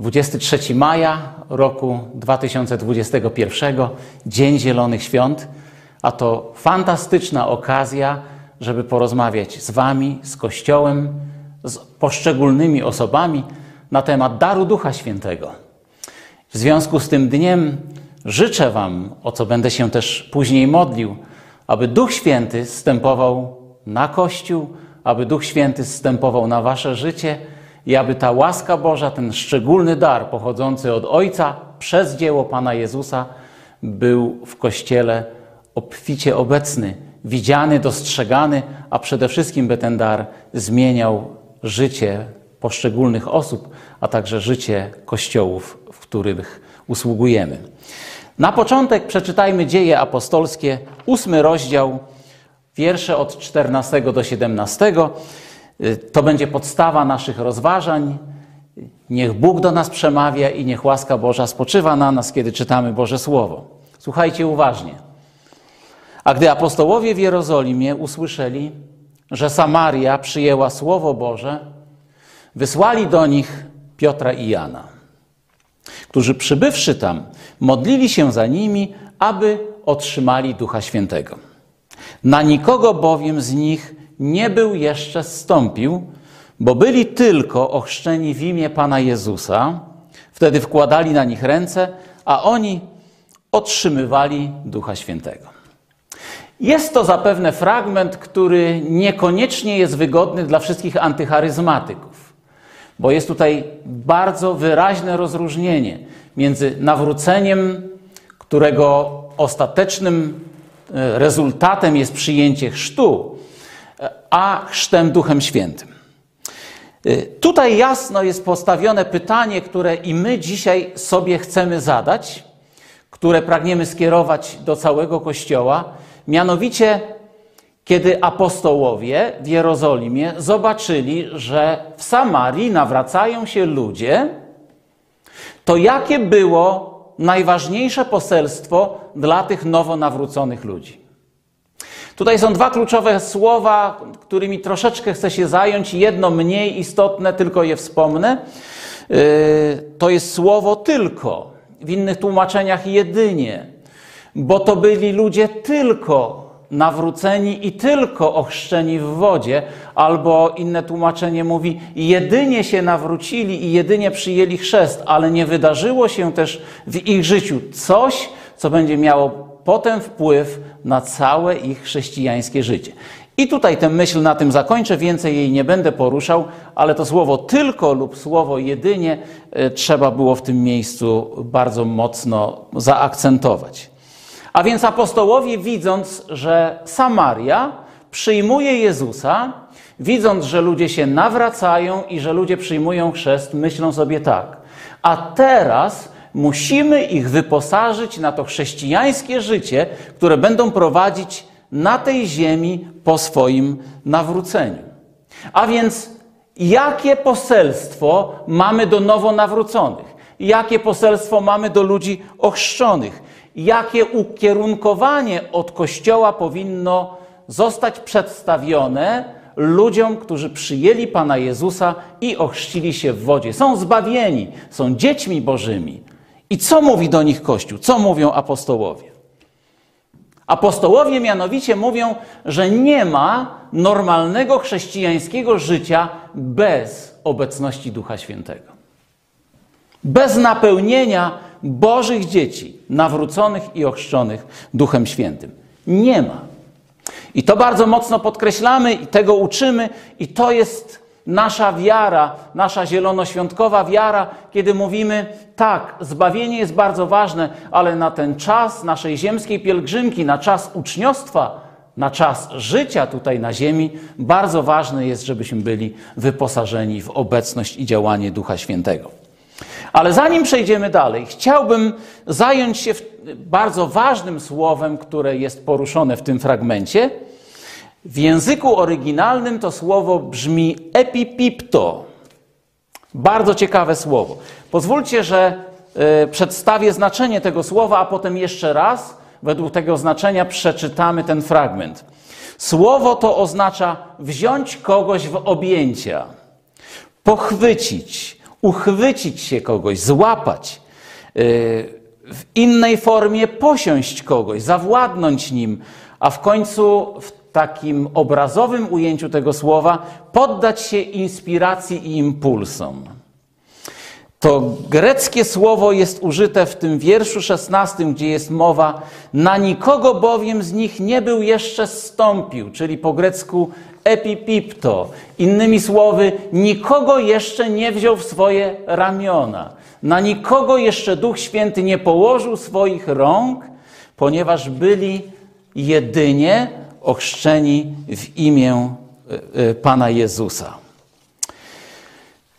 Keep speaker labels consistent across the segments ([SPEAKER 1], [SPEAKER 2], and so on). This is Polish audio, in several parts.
[SPEAKER 1] 23 maja roku 2021, Dzień Zielonych Świąt, a to fantastyczna okazja, żeby porozmawiać z Wami, z Kościołem, z poszczególnymi osobami na temat daru Ducha Świętego. W związku z tym dniem życzę Wam, o co będę się też później modlił, aby Duch Święty zstępował na Kościół, aby Duch Święty zstępował na Wasze życie i aby ta łaska Boża, ten szczególny dar pochodzący od Ojca przez dzieło Pana Jezusa był w Kościele obficie obecny, widziany, dostrzegany, a przede wszystkim by ten dar zmieniał życie poszczególnych osób, a także życie kościołów, w których usługujemy. Na początek przeczytajmy dzieje apostolskie, ósmy rozdział, wiersze od 14 do 17. To będzie podstawa naszych rozważań. Niech Bóg do nas przemawia i niech łaska Boża spoczywa na nas, kiedy czytamy Boże Słowo. Słuchajcie uważnie. A gdy apostołowie w Jerozolimie usłyszeli, że Samaria przyjęła Słowo Boże, wysłali do nich Piotra i Jana, którzy przybywszy tam, modlili się za nimi, aby otrzymali Ducha Świętego. Na nikogo bowiem z nich nie był jeszcze zstąpił, bo byli tylko ochrzczeni w imię Pana Jezusa. Wtedy wkładali na nich ręce, a oni otrzymywali Ducha Świętego. Jest to zapewne fragment, który niekoniecznie jest wygodny dla wszystkich antycharyzmatyków, bo jest tutaj bardzo wyraźne rozróżnienie między nawróceniem, którego ostatecznym e, rezultatem jest przyjęcie chrztu, a chrztem Duchem Świętym. Y, tutaj jasno jest postawione pytanie, które i my dzisiaj sobie chcemy zadać, które pragniemy skierować do całego Kościoła, mianowicie kiedy apostołowie w Jerozolimie zobaczyli, że w Samarii nawracają się ludzie, to jakie było najważniejsze poselstwo dla tych nowo nawróconych ludzi? Tutaj są dwa kluczowe słowa, którymi troszeczkę chcę się zająć. Jedno mniej istotne, tylko je wspomnę. Yy, to jest słowo tylko, w innych tłumaczeniach jedynie, bo to byli ludzie tylko nawróceni i tylko ochrzczeni w wodzie, albo inne tłumaczenie mówi, jedynie się nawrócili i jedynie przyjęli chrzest, ale nie wydarzyło się też w ich życiu coś, co będzie miało potem wpływ na całe ich chrześcijańskie życie. I tutaj tę myśl na tym zakończę, więcej jej nie będę poruszał, ale to słowo tylko lub słowo jedynie e, trzeba było w tym miejscu bardzo mocno zaakcentować. A więc apostołowie, widząc, że Samaria przyjmuje Jezusa, widząc, że ludzie się nawracają i że ludzie przyjmują chrzest, myślą sobie tak. A teraz musimy ich wyposażyć na to chrześcijańskie życie, które będą prowadzić na tej ziemi po swoim nawróceniu. A więc jakie poselstwo mamy do nowo nawróconych? Jakie poselstwo mamy do ludzi ochrzczonych? Jakie ukierunkowanie od Kościoła powinno zostać przedstawione ludziom, którzy przyjęli Pana Jezusa i ochrzcili się w wodzie? Są zbawieni, są dziećmi Bożymi. I co mówi do nich Kościół? Co mówią apostołowie? Apostołowie mianowicie mówią, że nie ma normalnego chrześcijańskiego życia bez obecności Ducha Świętego. Bez napełnienia Bożych dzieci, nawróconych i ochrzczonych Duchem Świętym. Nie ma. I to bardzo mocno podkreślamy i tego uczymy, i to jest nasza wiara, nasza zielonoświątkowa wiara, kiedy mówimy, tak, zbawienie jest bardzo ważne, ale na ten czas naszej ziemskiej pielgrzymki, na czas uczniostwa, na czas życia tutaj na ziemi, bardzo ważne jest, żebyśmy byli wyposażeni w obecność i działanie Ducha Świętego. Ale zanim przejdziemy dalej, chciałbym zająć się bardzo ważnym słowem, które jest poruszone w tym fragmencie. W języku oryginalnym to słowo brzmi epipipto. Bardzo ciekawe słowo. Pozwólcie, że y, przedstawię znaczenie tego słowa, a potem jeszcze raz według tego znaczenia przeczytamy ten fragment. Słowo to oznacza wziąć kogoś w objęcia, pochwycić, uchwycić się kogoś, złapać. Y, w innej formie posiąść kogoś, zawładnąć nim, a w końcu w takim obrazowym ujęciu tego słowa poddać się inspiracji i impulsom. To greckie słowo jest użyte w tym wierszu szesnastym, gdzie jest mowa na nikogo bowiem z nich nie był jeszcze stąpił, czyli po grecku epipipto. Innymi słowy, nikogo jeszcze nie wziął w swoje ramiona. Na nikogo jeszcze Duch Święty nie położył swoich rąk, ponieważ byli jedynie ochrzczeni w imię e, e, Pana Jezusa.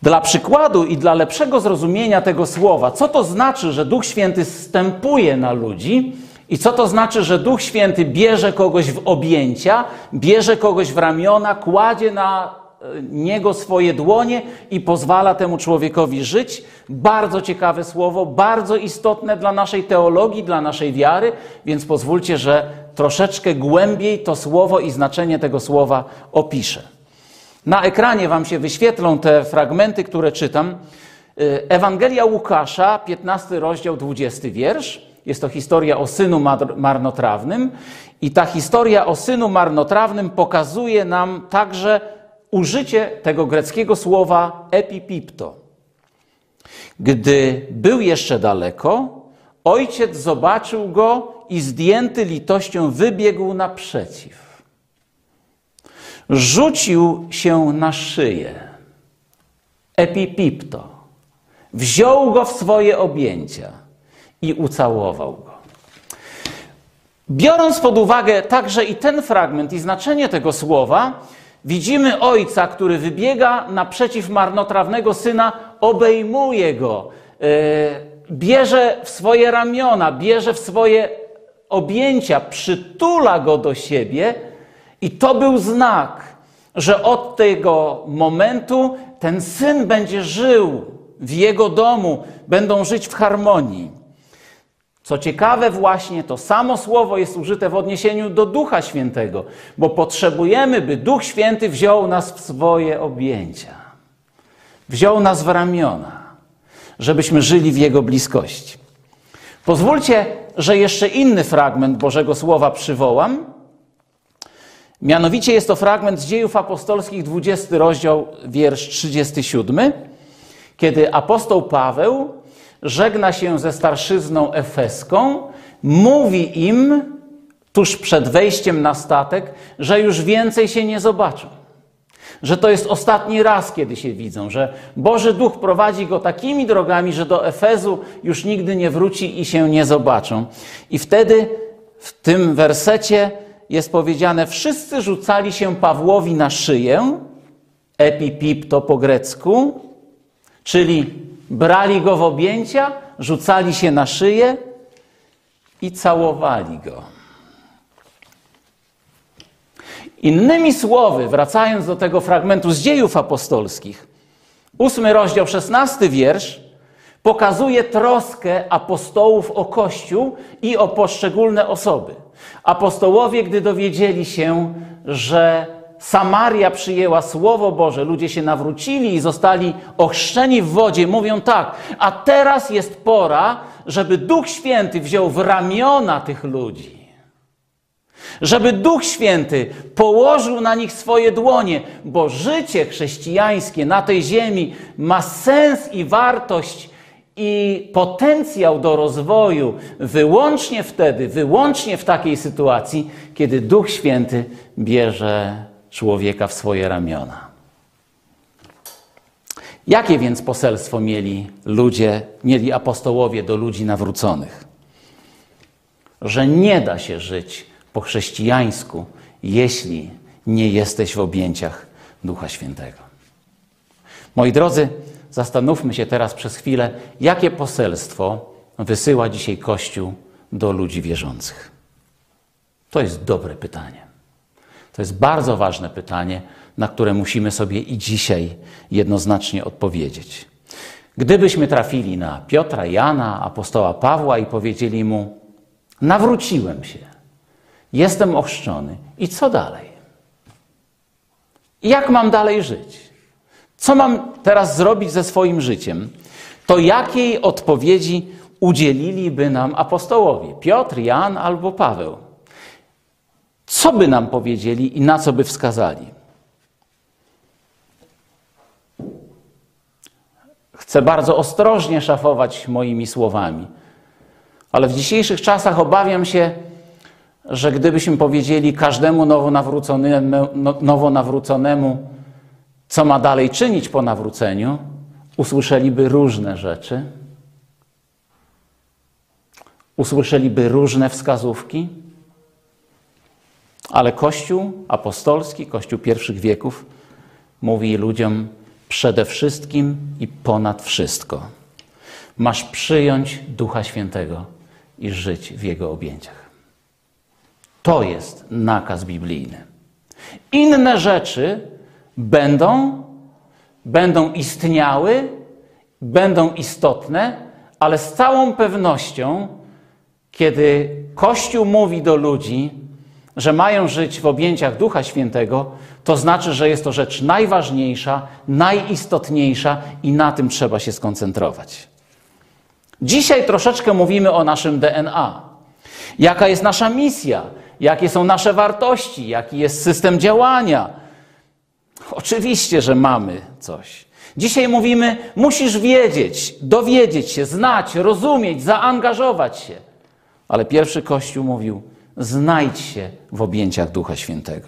[SPEAKER 1] Dla przykładu i dla lepszego zrozumienia tego słowa, co to znaczy, że Duch Święty stępuje na ludzi i co to znaczy, że Duch Święty bierze kogoś w objęcia, bierze kogoś w ramiona, kładzie na e, niego swoje dłonie i pozwala temu człowiekowi żyć. Bardzo ciekawe słowo, bardzo istotne dla naszej teologii, dla naszej wiary, więc pozwólcie, że troszeczkę głębiej to słowo i znaczenie tego słowa opiszę. Na ekranie Wam się wyświetlą te fragmenty, które czytam. Y, Ewangelia Łukasza, 15 rozdział, 20 wiersz. Jest to historia o synu marnotrawnym. I ta historia o synu marnotrawnym pokazuje nam także użycie tego greckiego słowa epipipto. Gdy był jeszcze daleko, ojciec zobaczył go i zdjęty litością wybiegł naprzeciw. Rzucił się na szyję. Epipipto. Wziął go w swoje objęcia i ucałował go. Biorąc pod uwagę także i ten fragment i znaczenie tego słowa, widzimy ojca, który wybiega naprzeciw marnotrawnego syna, obejmuje go, yy, bierze w swoje ramiona, bierze w swoje objęcia, przytula go do siebie, i to był znak, że od tego momentu ten syn będzie żył w jego domu, będą żyć w harmonii. Co ciekawe, właśnie to samo słowo jest użyte w odniesieniu do Ducha Świętego, bo potrzebujemy, by Duch Święty wziął nas w swoje objęcia, wziął nas w ramiona, żebyśmy żyli w Jego bliskości. Pozwólcie, że jeszcze inny fragment Bożego Słowa przywołam. Mianowicie jest to fragment z dziejów apostolskich, 20 rozdział, wiersz 37, kiedy apostoł Paweł żegna się ze starszyzną efeską, mówi im tuż przed wejściem na statek, że już więcej się nie zobaczą. Że to jest ostatni raz, kiedy się widzą, że Boży Duch prowadzi go takimi drogami, że do Efezu już nigdy nie wróci i się nie zobaczą. I wtedy w tym wersecie jest powiedziane: Wszyscy rzucali się Pawłowi na szyję, epipip to po grecku, czyli brali go w objęcia, rzucali się na szyję i całowali go. Innymi słowy, wracając do tego fragmentu z dziejów apostolskich, ósmy rozdział, szesnasty wiersz, pokazuje troskę apostołów o Kościół i o poszczególne osoby. Apostołowie, gdy dowiedzieli się, że Samaria przyjęła Słowo Boże, ludzie się nawrócili i zostali ochrzczeni w wodzie, mówią tak, a teraz jest pora, żeby Duch Święty wziął w ramiona tych ludzi. Żeby Duch Święty położył na nich swoje dłonie, bo życie chrześcijańskie na tej ziemi ma sens i wartość i potencjał do rozwoju wyłącznie wtedy, wyłącznie w takiej sytuacji, kiedy Duch Święty bierze człowieka w swoje ramiona. Jakie więc poselstwo mieli ludzie, mieli apostołowie do ludzi nawróconych? Że nie da się żyć po chrześcijańsku, jeśli nie jesteś w objęciach Ducha Świętego. Moi drodzy, zastanówmy się teraz przez chwilę, jakie poselstwo wysyła dzisiaj Kościół do ludzi wierzących. To jest dobre pytanie. To jest bardzo ważne pytanie, na które musimy sobie i dzisiaj jednoznacznie odpowiedzieć. Gdybyśmy trafili na Piotra, Jana, apostoła Pawła i powiedzieli mu: Nawróciłem się, jestem ochrzczony, i co dalej? Jak mam dalej żyć? Co mam teraz zrobić ze swoim życiem? To jakiej odpowiedzi udzieliliby nam apostołowie Piotr, Jan albo Paweł? Co by nam powiedzieli i na co by wskazali? Chcę bardzo ostrożnie szafować moimi słowami, ale w dzisiejszych czasach obawiam się, że gdybyśmy powiedzieli każdemu nowonawróconemu, no, nowonawróconemu, co ma dalej czynić po nawróceniu, usłyszeliby różne rzeczy, usłyszeliby różne wskazówki, ale Kościół apostolski, Kościół pierwszych wieków mówi ludziom przede wszystkim i ponad wszystko. Masz przyjąć Ducha Świętego i żyć w Jego objęciach. To jest nakaz biblijny. Inne rzeczy będą, będą istniały, będą istotne, ale z całą pewnością, kiedy Kościół mówi do ludzi, że mają żyć w objęciach Ducha Świętego, to znaczy, że jest to rzecz najważniejsza, najistotniejsza i na tym trzeba się skoncentrować. Dzisiaj troszeczkę mówimy o naszym DNA. Jaka jest nasza misja? Jakie są nasze wartości? Jaki jest system działania? Oczywiście, że mamy coś. Dzisiaj mówimy, musisz wiedzieć, dowiedzieć się, znać, rozumieć, zaangażować się. Ale pierwszy Kościół mówił, znajdź się w objęciach Ducha Świętego.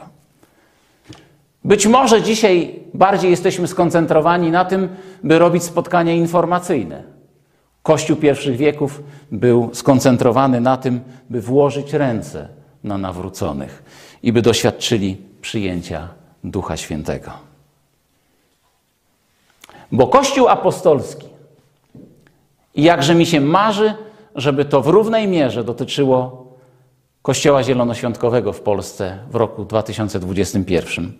[SPEAKER 1] Być może dzisiaj bardziej jesteśmy skoncentrowani na tym, by robić spotkania informacyjne. Kościół pierwszych wieków był skoncentrowany na tym, by włożyć ręce na nawróconych i by doświadczyli przyjęcia Ducha Świętego. Bo Kościół apostolski, i jakże mi się marzy, żeby to w równej mierze dotyczyło Kościoła Zielonoświątkowego w Polsce w roku 2021.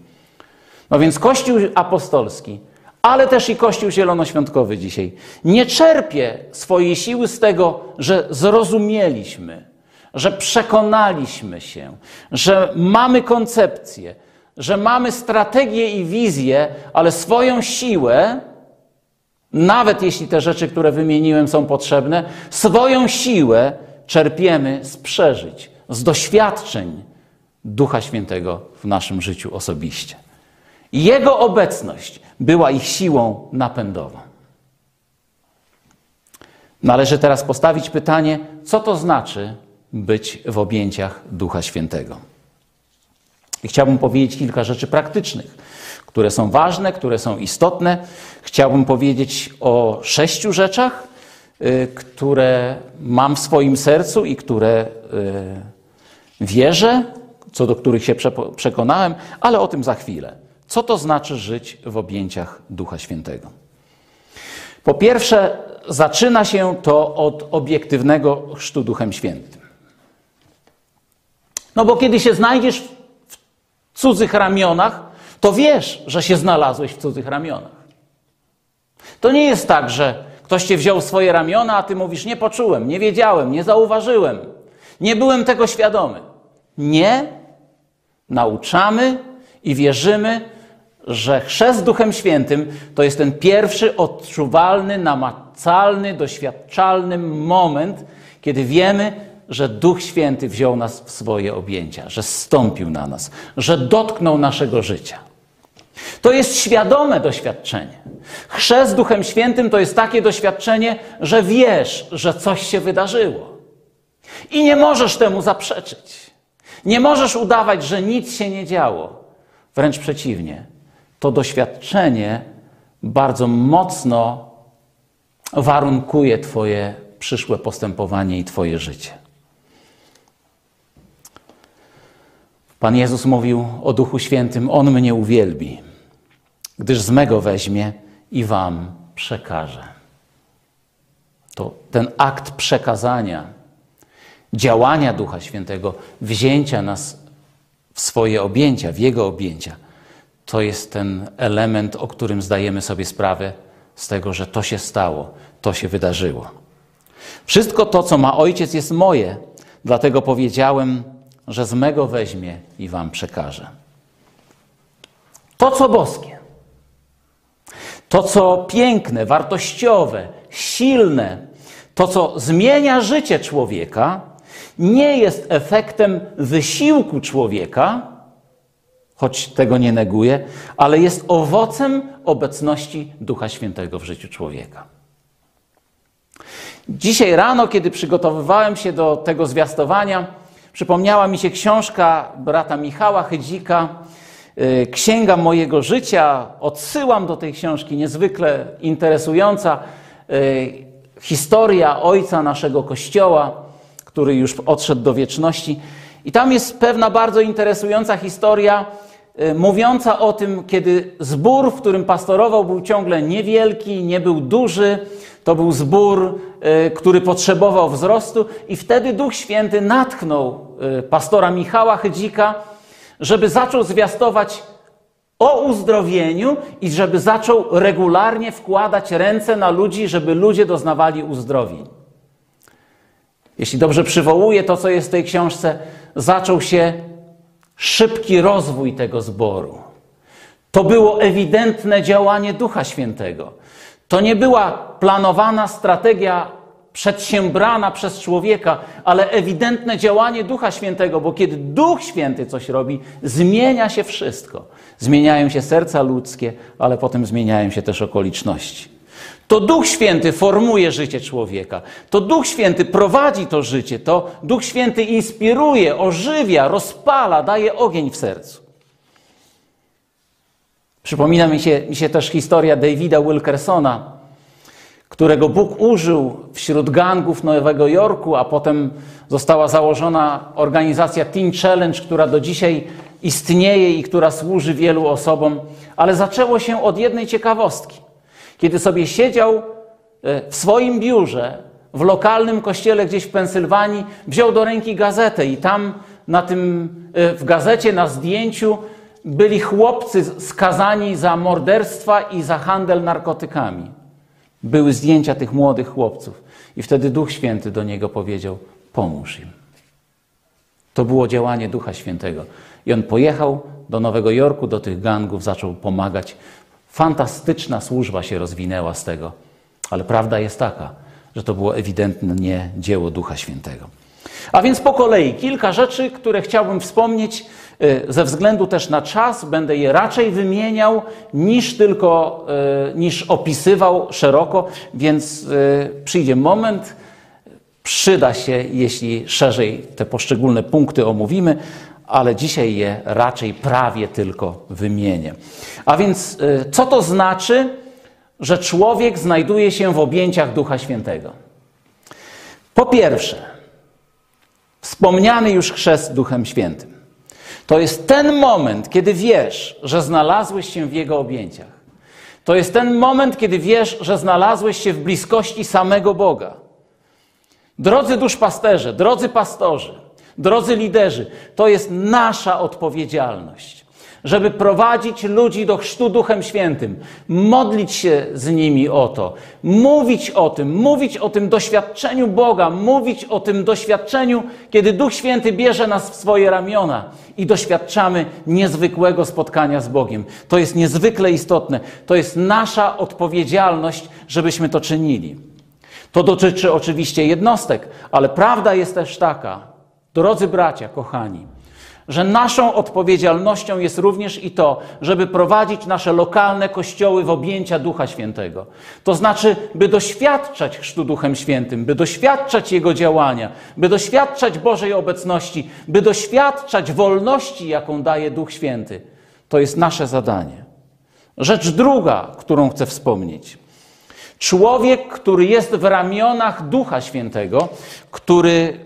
[SPEAKER 1] No więc Kościół apostolski, ale też i Kościół Zielonoświątkowy dzisiaj nie czerpie swojej siły z tego, że zrozumieliśmy, że przekonaliśmy się, że mamy koncepcję, że mamy strategię i wizję, ale swoją siłę, nawet jeśli te rzeczy, które wymieniłem, są potrzebne, swoją siłę czerpiemy z przeżyć, z doświadczeń Ducha Świętego w naszym życiu osobiście. Jego obecność była ich siłą napędową. Należy teraz postawić pytanie, co to znaczy być w objęciach Ducha Świętego. I chciałbym powiedzieć kilka rzeczy praktycznych, które są ważne, które są istotne. Chciałbym powiedzieć o sześciu rzeczach, y, które mam w swoim sercu i które y, wierzę, co do których się przekonałem, ale o tym za chwilę. Co to znaczy żyć w objęciach Ducha Świętego? Po pierwsze, zaczyna się to od obiektywnego chrztu Duchem Świętym. No bo kiedy się znajdziesz w cudzych ramionach, to wiesz, że się znalazłeś w cudzych ramionach. To nie jest tak, że ktoś cię wziął swoje ramiona, a ty mówisz: Nie poczułem, nie wiedziałem, nie zauważyłem, nie byłem tego świadomy. Nie. Nauczamy i wierzymy, że chrzest Duchem Świętym to jest ten pierwszy odczuwalny, namacalny, doświadczalny moment, kiedy wiemy, że Duch Święty wziął nas w swoje objęcia, że stąpił na nas, że dotknął naszego życia. To jest świadome doświadczenie. Chrzest Duchem Świętym to jest takie doświadczenie, że wiesz, że coś się wydarzyło. I nie możesz temu zaprzeczyć. Nie możesz udawać, że nic się nie działo. Wręcz przeciwnie to doświadczenie bardzo mocno warunkuje Twoje przyszłe postępowanie i Twoje życie. Pan Jezus mówił o Duchu Świętym: On mnie uwielbi, gdyż z mego weźmie i Wam przekaże. To ten akt przekazania, działania Ducha Świętego, wzięcia nas w swoje objęcia, w Jego objęcia, to jest ten element, o którym zdajemy sobie sprawę z tego, że to się stało, to się wydarzyło. Wszystko to, co ma Ojciec, jest moje, dlatego powiedziałem, że z mego weźmie i Wam przekaże. To, co boskie, to, co piękne, wartościowe, silne, to, co zmienia życie człowieka, nie jest efektem wysiłku człowieka, choć tego nie neguję, ale jest owocem obecności Ducha Świętego w życiu człowieka. Dzisiaj rano, kiedy przygotowywałem się do tego zwiastowania, przypomniała mi się książka brata Michała Chydzika, y, Księga mojego życia. Odsyłam do tej książki, niezwykle interesująca. Y, historia ojca naszego kościoła, który już odszedł do wieczności. I tam jest pewna bardzo interesująca historia, y, mówiąca o tym, kiedy zbór, w którym pastorował, był ciągle niewielki, nie był duży. To był zbór, który potrzebował wzrostu, i wtedy Duch Święty natchnął y, pastora Michała Chydzika, żeby zaczął zwiastować o uzdrowieniu i żeby zaczął regularnie wkładać ręce na ludzi, żeby ludzie doznawali uzdrowień. Jeśli dobrze przywołuję to, co jest w tej książce, zaczął się szybki rozwój tego zboru. To było ewidentne działanie Ducha Świętego. To nie była planowana strategia przedsiębrana przez człowieka, ale ewidentne działanie Ducha Świętego, bo kiedy Duch Święty coś robi, zmienia się wszystko. Zmieniają się serca ludzkie, ale potem zmieniają się też okoliczności. To Duch Święty formuje życie człowieka. To Duch Święty prowadzi to życie. To Duch Święty inspiruje, ożywia, rozpala, daje ogień w sercu. Przypomina mi się, mi się też historia Davida Wilkersona, którego Bóg użył wśród gangów Nowego Jorku, a potem została założona organizacja Teen Challenge, która do dzisiaj istnieje i która służy wielu osobom. Ale zaczęło się od jednej ciekawostki. Kiedy sobie siedział e, w swoim biurze w lokalnym kościele gdzieś w Pensylwanii, wziął do ręki gazetę i tam na tym, e, w gazecie na zdjęciu byli chłopcy skazani za morderstwa i za handel narkotykami. Były zdjęcia tych młodych chłopców. I wtedy Duch Święty do niego powiedział: Pomóż im. To było działanie Ducha Świętego. I on pojechał do Nowego Jorku, do tych gangów, zaczął pomagać. Fantastyczna służba się rozwinęła z tego. Ale prawda jest taka, że to było ewidentnie dzieło Ducha Świętego. A więc po kolei kilka rzeczy, które chciałbym wspomnieć ze względu też na czas będę je raczej wymieniał niż tylko y, niż opisywał szeroko, więc y, przyjdzie moment, przyda się, jeśli szerzej te poszczególne punkty omówimy, ale dzisiaj je raczej prawie tylko wymienię. A więc co to znaczy, że człowiek znajduje się w objęciach Ducha Świętego? Po pierwsze, wspomniany już chrzest Duchem Świętym. To jest ten moment, kiedy wiesz, że znalazłeś się w Jego objęciach. To jest ten moment, kiedy wiesz, że znalazłeś się w bliskości samego Boga. Drodzy duszpasterze, drodzy pastorzy, drodzy liderzy, to jest nasza odpowiedzialność żeby prowadzić ludzi do chrztu Duchem Świętym, modlić się z nimi o to, mówić o tym, mówić o tym doświadczeniu Boga, mówić o tym doświadczeniu, kiedy Duch Święty bierze nas w swoje ramiona i doświadczamy niezwykłego spotkania z Bogiem. To jest niezwykle istotne. To jest nasza odpowiedzialność, żebyśmy to czynili. To dotyczy oczywiście jednostek, ale prawda jest też taka, drodzy bracia, kochani, że naszą odpowiedzialnością jest również i to, żeby prowadzić nasze lokalne kościoły w objęcia Ducha Świętego. To znaczy, by doświadczać Chrztu Duchem Świętym, by doświadczać Jego działania, by doświadczać Bożej obecności, by doświadczać wolności, jaką daje Duch Święty. To jest nasze zadanie. Rzecz druga, którą chcę wspomnieć. Człowiek, który jest w ramionach Ducha Świętego, który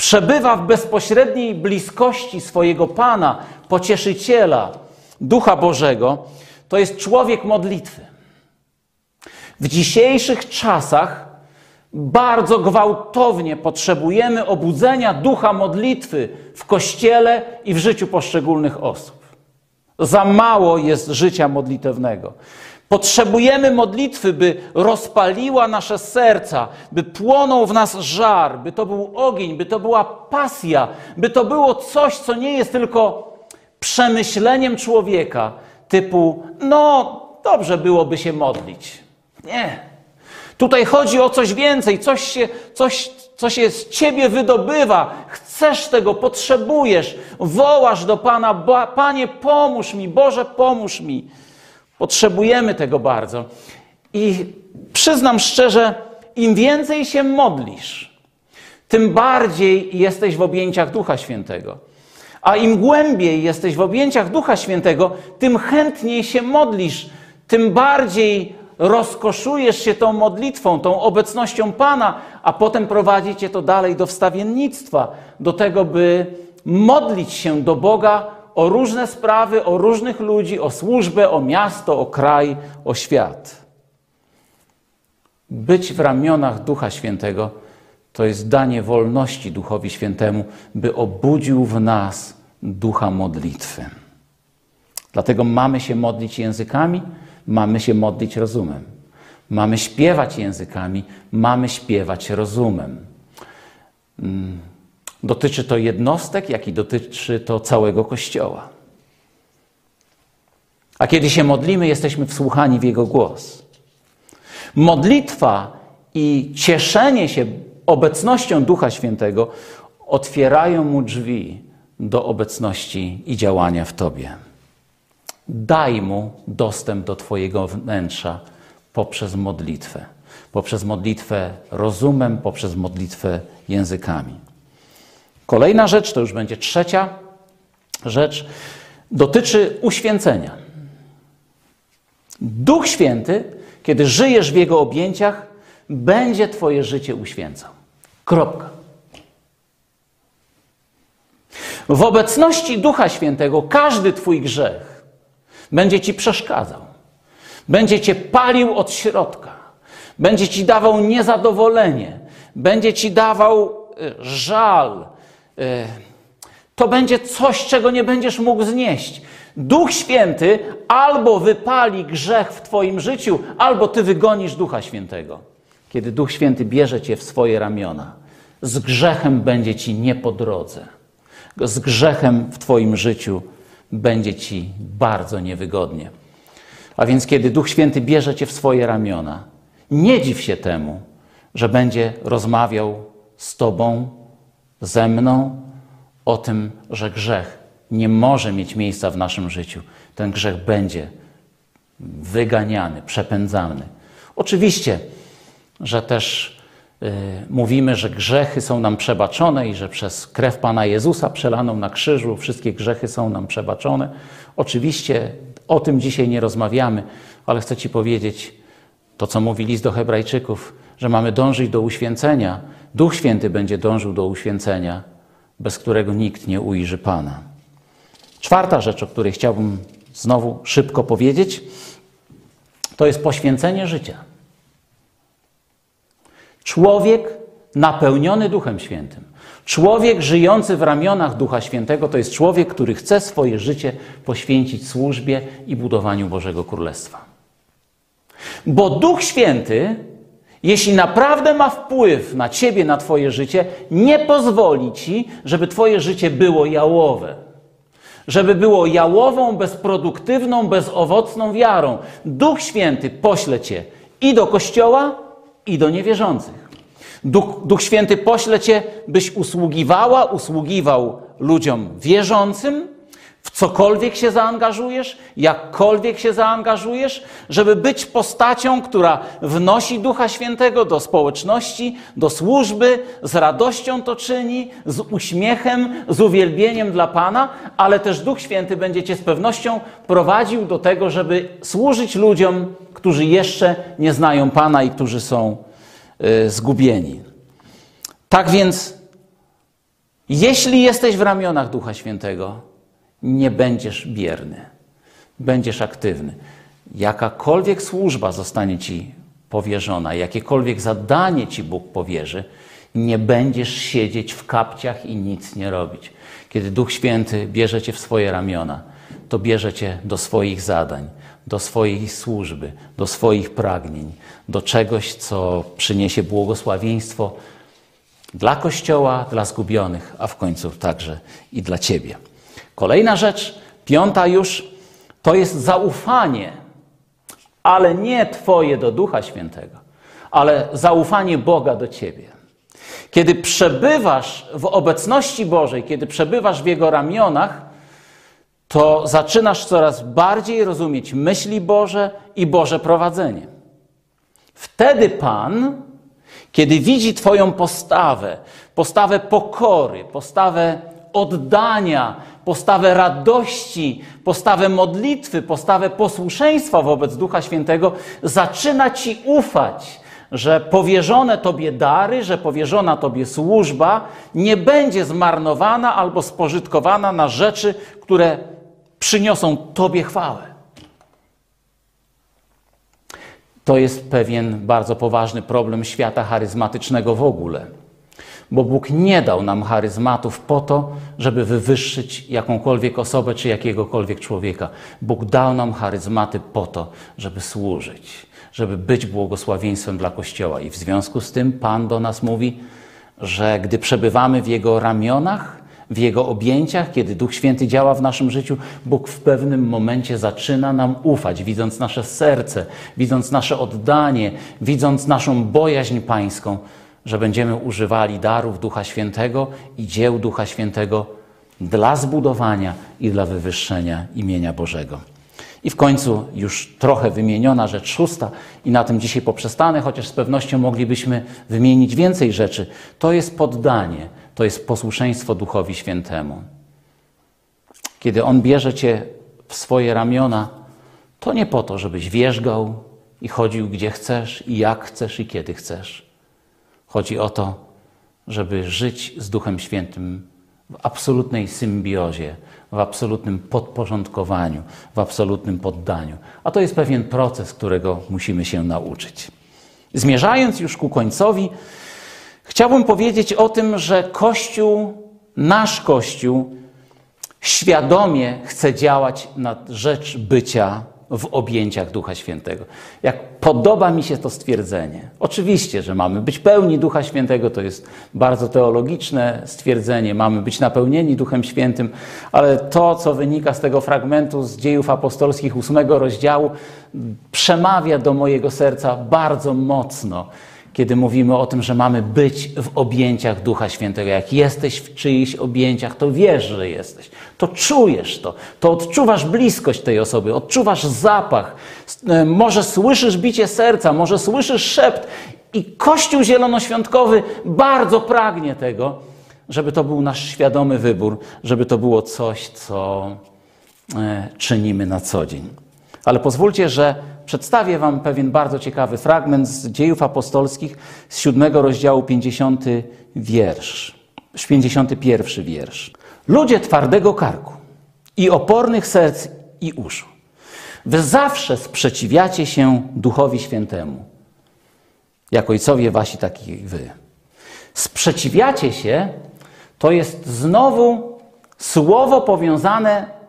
[SPEAKER 1] przebywa w bezpośredniej bliskości swojego Pana, pocieszyciela, Ducha Bożego, to jest człowiek modlitwy. W dzisiejszych czasach bardzo gwałtownie potrzebujemy obudzenia ducha modlitwy w kościele i w życiu poszczególnych osób. Za mało jest życia modlitewnego. Potrzebujemy modlitwy, by rozpaliła nasze serca, by płonął w nas żar, by to był ogień, by to była pasja, by to było coś, co nie jest tylko przemyśleniem człowieka, typu, no dobrze byłoby się modlić. Nie. Tutaj chodzi o coś więcej, coś się, coś, co się z ciebie wydobywa. Chcesz tego, potrzebujesz, wołasz do Pana, Panie, pomóż mi, Boże, pomóż mi. Potrzebujemy tego bardzo. I przyznam szczerze, im więcej się modlisz, tym bardziej jesteś w objęciach Ducha Świętego. A im głębiej jesteś w objęciach Ducha Świętego, tym chętniej się modlisz, tym bardziej rozkoszujesz się tą modlitwą, tą obecnością Pana, a potem prowadzi cię to dalej do wstawiennictwa, do tego, by modlić się do Boga o różne sprawy, o różnych ludzi, o służbę, o miasto, o kraj, o świat. Być w ramionach Ducha Świętego to jest danie wolności Duchowi Świętemu, by obudził w nas ducha modlitwy. Dlatego mamy się modlić językami, mamy się modlić rozumem. Mamy śpiewać językami, mamy śpiewać rozumem. Dotyczy to jednostek, jak i dotyczy to całego Kościoła. A kiedy się modlimy, jesteśmy wsłuchani w Jego głos. Modlitwa i cieszenie się obecnością Ducha Świętego otwierają mu drzwi do obecności i działania w Tobie. Daj mu dostęp do Twojego wnętrza poprzez modlitwę. Poprzez modlitwę rozumem, poprzez modlitwę językami. Kolejna rzecz, to już będzie trzecia rzecz, dotyczy uświęcenia. Duch Święty, kiedy żyjesz w Jego objęciach, będzie Twoje życie uświęcał. Kropka. W obecności Ducha Świętego każdy Twój grzech będzie Ci przeszkadzał, będzie Cię palił od środka, będzie Ci dawał niezadowolenie, będzie Ci dawał e, żal. E, to będzie coś, czego nie będziesz mógł znieść. Duch Święty albo wypali grzech w Twoim życiu, albo Ty wygonisz Ducha Świętego. Kiedy Duch Święty bierze Cię w swoje ramiona, z grzechem będzie Ci nie po drodze z grzechem w Twoim życiu będzie Ci bardzo niewygodnie. A więc, kiedy Duch Święty bierze Cię w swoje ramiona, nie dziw się temu, że będzie rozmawiał z Tobą, ze mną o tym, że grzech nie może mieć miejsca w naszym życiu. Ten grzech będzie wyganiany, przepędzany. Oczywiście, że też Y, mówimy, że grzechy są nam przebaczone i że przez krew Pana Jezusa przelaną na krzyżu wszystkie grzechy są nam przebaczone. Oczywiście o tym dzisiaj nie rozmawiamy, ale chcę Ci powiedzieć to, co mówi list do Hebrajczyków, że mamy dążyć do uświęcenia. Duch Święty będzie dążył do uświęcenia, bez którego nikt nie ujrzy Pana. Czwarta rzecz, o której chciałbym znowu szybko powiedzieć, to jest poświęcenie życia. Człowiek napełniony Duchem Świętym, człowiek żyjący w ramionach Ducha Świętego, to jest człowiek, który chce swoje życie poświęcić służbie i budowaniu Bożego Królestwa. Bo Duch Święty, jeśli naprawdę ma wpływ na ciebie, na twoje życie, nie pozwoli ci, żeby twoje życie było jałowe. Żeby było jałową, bezproduktywną, bezowocną wiarą. Duch Święty pośle cię i do kościoła, i do niewierzących. Duch, Duch Święty pośle cię, byś usługiwała, usługiwał ludziom wierzącym, w cokolwiek się zaangażujesz, jakkolwiek się zaangażujesz, żeby być postacią, która wnosi Ducha Świętego do społeczności, do służby, z radością to czyni, z uśmiechem, z uwielbieniem dla Pana, ale też Duch Święty będzie cię z pewnością prowadził do tego, żeby służyć ludziom, którzy jeszcze nie znają Pana i którzy są y, zgubieni. Tak więc, jeśli jesteś w ramionach Ducha Świętego, nie będziesz bierny, będziesz aktywny. Jakakolwiek służba zostanie ci powierzona, jakiekolwiek zadanie Ci Bóg powierzy, nie będziesz siedzieć w kapciach i nic nie robić. Kiedy Duch Święty bierze Cię w swoje ramiona, to bierze Cię do swoich zadań, do swojej służby, do swoich pragnień, do czegoś, co przyniesie błogosławieństwo dla Kościoła, dla zgubionych, a w końcu także i dla Ciebie. Kolejna rzecz, piąta już, to jest zaufanie, ale nie Twoje do Ducha Świętego, ale zaufanie Boga do Ciebie. Kiedy przebywasz w obecności Bożej, kiedy przebywasz w Jego ramionach, to zaczynasz coraz bardziej rozumieć myśli Boże i Boże prowadzenie. Wtedy Pan, kiedy widzi Twoją postawę, postawę pokory, postawę oddania, postawę radości, postawę modlitwy, postawę posłuszeństwa wobec Ducha Świętego, zaczyna Ci ufać, że powierzone Tobie dary, że powierzona Tobie służba nie będzie zmarnowana albo spożytkowana na rzeczy, które przyniosą Tobie chwałę. To jest pewien bardzo poważny problem świata charyzmatycznego w ogóle. Bo Bóg nie dał nam charyzmatów po to, żeby wywyższyć jakąkolwiek osobę czy jakiegokolwiek człowieka. Bóg dał nam charyzmaty po to, żeby służyć, żeby być błogosławieństwem dla Kościoła. I w związku z tym Pan do nas mówi, że gdy przebywamy w Jego ramionach, w Jego objęciach, kiedy Duch Święty działa w naszym życiu, Bóg w pewnym momencie zaczyna nam ufać, widząc nasze serce, widząc nasze oddanie, widząc naszą bojaźń pańską, że będziemy używali darów Ducha Świętego i dzieł Ducha Świętego dla zbudowania i dla wywyższenia imienia Bożego. I w końcu już trochę wymieniona rzecz szósta, i na tym dzisiaj poprzestanę, chociaż z pewnością moglibyśmy wymienić więcej rzeczy. To jest poddanie, to jest posłuszeństwo Duchowi Świętemu. Kiedy On bierze cię w swoje ramiona, to nie po to, żebyś wierzgał i chodził gdzie chcesz, i jak chcesz, i kiedy chcesz. Chodzi o to, żeby żyć z Duchem Świętym w absolutnej symbiozie, w absolutnym podporządkowaniu, w absolutnym poddaniu. A to jest pewien proces, którego musimy się nauczyć. Zmierzając już ku końcowi, chciałbym powiedzieć o tym, że Kościół, nasz Kościół, świadomie chce działać na rzecz bycia w objęciach Ducha Świętego. Jak podoba mi się to stwierdzenie. Oczywiście, że mamy być pełni Ducha Świętego, to jest bardzo teologiczne stwierdzenie, mamy być napełnieni Duchem Świętym, ale to, co wynika z tego fragmentu z dziejów apostolskich ósmego rozdziału, przemawia do mojego serca bardzo mocno kiedy mówimy o tym, że mamy być w objęciach Ducha Świętego. Jak jesteś w czyichś objęciach, to wiesz, że jesteś. To czujesz to. To odczuwasz bliskość tej osoby, odczuwasz zapach. E, może słyszysz bicie serca, może słyszysz szept. I Kościół Zielonoświątkowy bardzo pragnie tego, żeby to był nasz świadomy wybór, żeby to było coś, co e, czynimy na co dzień. Ale pozwólcie, że Przedstawię Wam pewien bardzo ciekawy fragment z dziejów apostolskich z siódmego rozdziału, 50 wiersz, 51 wiersz. Ludzie twardego karku i opornych serc i uszu, wy zawsze sprzeciwiacie się Duchowi Świętemu, jak ojcowie wasi, taki wy. Sprzeciwiacie się to jest znowu słowo powiązane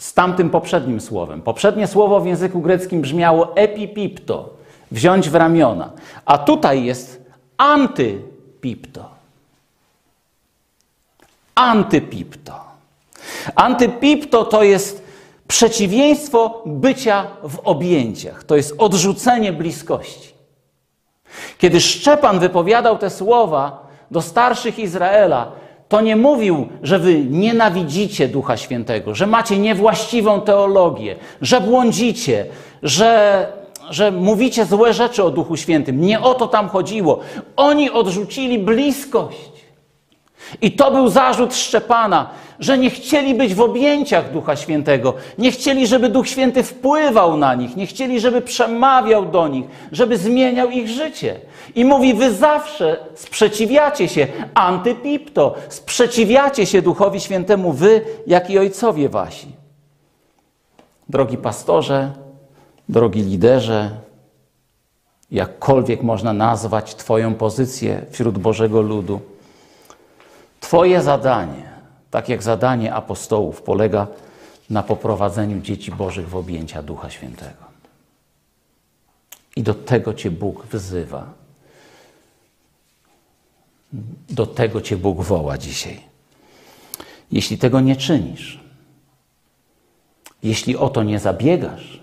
[SPEAKER 1] z tamtym poprzednim słowem. Poprzednie słowo w języku greckim brzmiało epipipto, wziąć w ramiona, a tutaj jest antypipto. Antypipto. Antypipto to jest przeciwieństwo bycia w objęciach, to jest odrzucenie bliskości. Kiedy Szczepan wypowiadał te słowa do starszych Izraela, to nie mówił, że wy nienawidzicie Ducha Świętego, że macie niewłaściwą teologię, że błądzicie, że, że mówicie złe rzeczy o Duchu Świętym. Nie o to tam chodziło. Oni odrzucili bliskość. I to był zarzut Szczepana, że nie chcieli być w objęciach Ducha Świętego, nie chcieli, żeby Duch Święty wpływał na nich, nie chcieli, żeby przemawiał do nich, żeby zmieniał ich życie. I mówi, wy zawsze sprzeciwiacie się, antypipto, sprzeciwiacie się Duchowi Świętemu, wy, jak i ojcowie wasi. Drogi pastorze, drogi liderze, jakkolwiek można nazwać Twoją pozycję wśród Bożego ludu. Twoje zadanie, tak jak zadanie apostołów, polega na poprowadzeniu dzieci Bożych w objęcia Ducha Świętego. I do tego Cię Bóg wzywa. Do tego Cię Bóg woła dzisiaj. Jeśli tego nie czynisz, jeśli o to nie zabiegasz,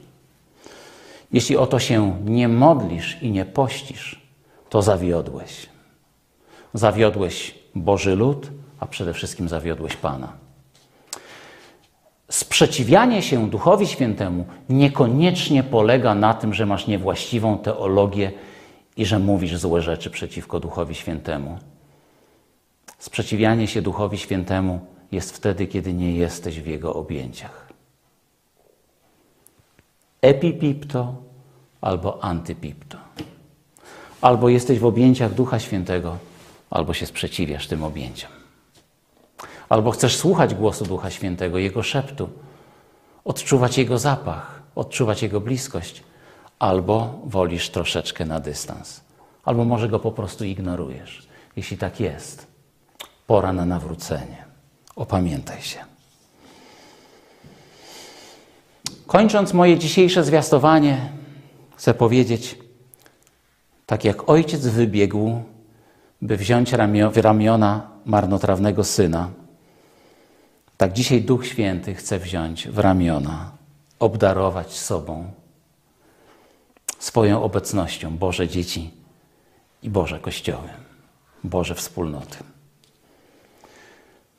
[SPEAKER 1] jeśli o to się nie modlisz i nie pościsz, to zawiodłeś. Zawiodłeś Boży lud, a przede wszystkim zawiodłeś Pana. Sprzeciwianie się Duchowi Świętemu niekoniecznie polega na tym, że masz niewłaściwą teologię i że mówisz złe rzeczy przeciwko Duchowi Świętemu. Sprzeciwianie się Duchowi Świętemu jest wtedy, kiedy nie jesteś w Jego objęciach. Epipipto albo antypipto. Albo jesteś w objęciach Ducha Świętego, albo się sprzeciwiasz tym objęciom. Albo chcesz słuchać głosu Ducha Świętego, Jego szeptu, odczuwać Jego zapach, odczuwać Jego bliskość, albo wolisz troszeczkę na dystans, albo może go po prostu ignorujesz. Jeśli tak jest, pora na nawrócenie. Opamiętaj się. Kończąc moje dzisiejsze zwiastowanie, chcę powiedzieć, tak jak ojciec wybiegł, by wziąć w ramiona marnotrawnego syna, tak dzisiaj Duch Święty chce wziąć w ramiona, obdarować sobą, swoją obecnością Boże dzieci i Boże Kościoły, Boże wspólnoty.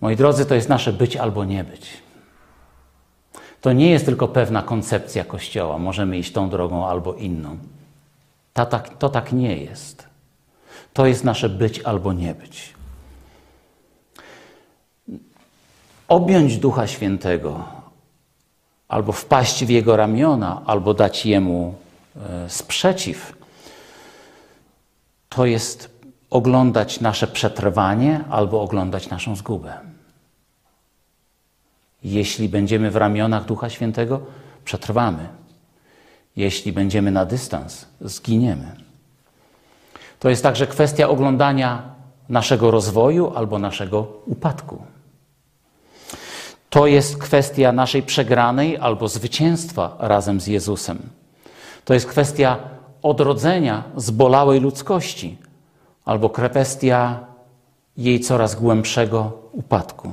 [SPEAKER 1] Moi drodzy, to jest nasze być albo nie być. To nie jest tylko pewna koncepcja Kościoła, możemy iść tą drogą albo inną. To tak, to tak nie jest. To jest nasze być albo nie być. Objąć Ducha Świętego, albo wpaść w Jego ramiona, albo dać Jemu e, sprzeciw, to jest oglądać nasze przetrwanie albo oglądać naszą zgubę. Jeśli będziemy w ramionach Ducha Świętego, przetrwamy. Jeśli będziemy na dystans, zginiemy. To jest także kwestia oglądania naszego rozwoju albo naszego upadku. To jest kwestia naszej przegranej albo zwycięstwa razem z Jezusem. To jest kwestia odrodzenia zbolałej ludzkości albo kwestia jej coraz głębszego upadku.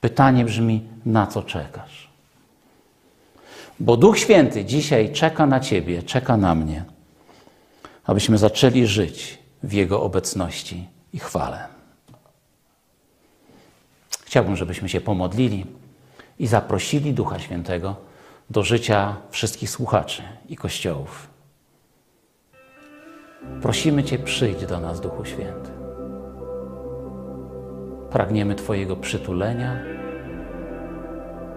[SPEAKER 1] Pytanie brzmi: na co czekasz? Bo Duch Święty dzisiaj czeka na Ciebie, czeka na mnie, abyśmy zaczęli żyć w Jego obecności i chwale. Chciałbym, żebyśmy się pomodlili i zaprosili Ducha Świętego do życia wszystkich słuchaczy i kościołów. Prosimy Cię, przyjdź do nas, Duchu Święty. Pragniemy Twojego przytulenia,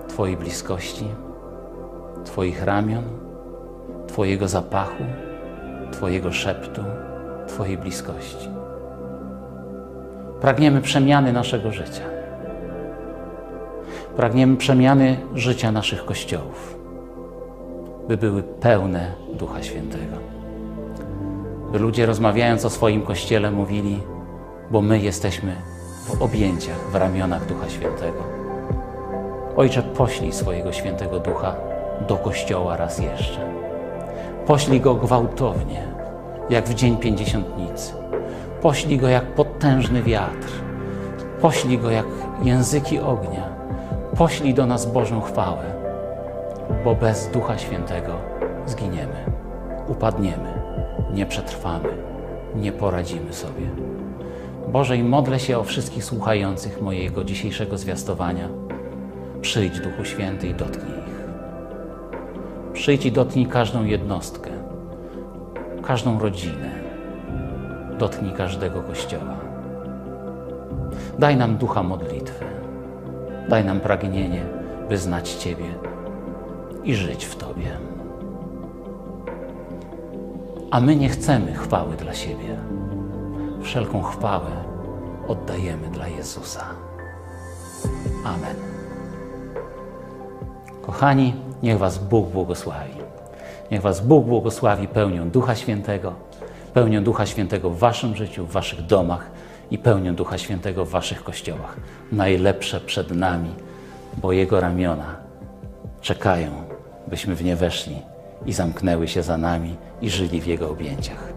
[SPEAKER 1] Twojej bliskości, Twoich ramion, Twojego zapachu, Twojego szeptu, Twojej bliskości. Pragniemy przemiany naszego życia. Pragniemy przemiany życia naszych kościołów, by były pełne Ducha Świętego. By ludzie rozmawiając o swoim kościele mówili, bo my jesteśmy w objęciach, w ramionach Ducha Świętego. Ojcze, poślij swojego świętego Ducha do kościoła raz jeszcze. Poślij go gwałtownie, jak w dzień pięćdziesiątnicy. Poślij go jak potężny wiatr. Poślij go jak języki ognia poślij do nas Bożą chwałę, bo bez Ducha Świętego zginiemy, upadniemy, nie przetrwamy, nie poradzimy sobie. Boże, i modlę się o wszystkich słuchających mojego dzisiejszego zwiastowania. Przyjdź, Duchu Święty, i dotknij ich. Przyjdź i dotknij każdą jednostkę, każdą rodzinę. Dotknij każdego kościoła. Daj nam ducha modlitwy. Daj nam pragnienie, by znać Ciebie i żyć w Tobie. A my nie chcemy chwały dla siebie. Wszelką chwałę oddajemy dla Jezusa. Amen. Kochani, niech Was Bóg błogosławi. Niech Was Bóg błogosławi pełnią Ducha Świętego, pełnią Ducha Świętego w Waszym życiu, w Waszych domach i pełnią Ducha Świętego w Waszych kościołach. Najlepsze przed nami, bo Jego ramiona czekają, byśmy w nie weszli i zamknęły się za nami i żyli w Jego objęciach.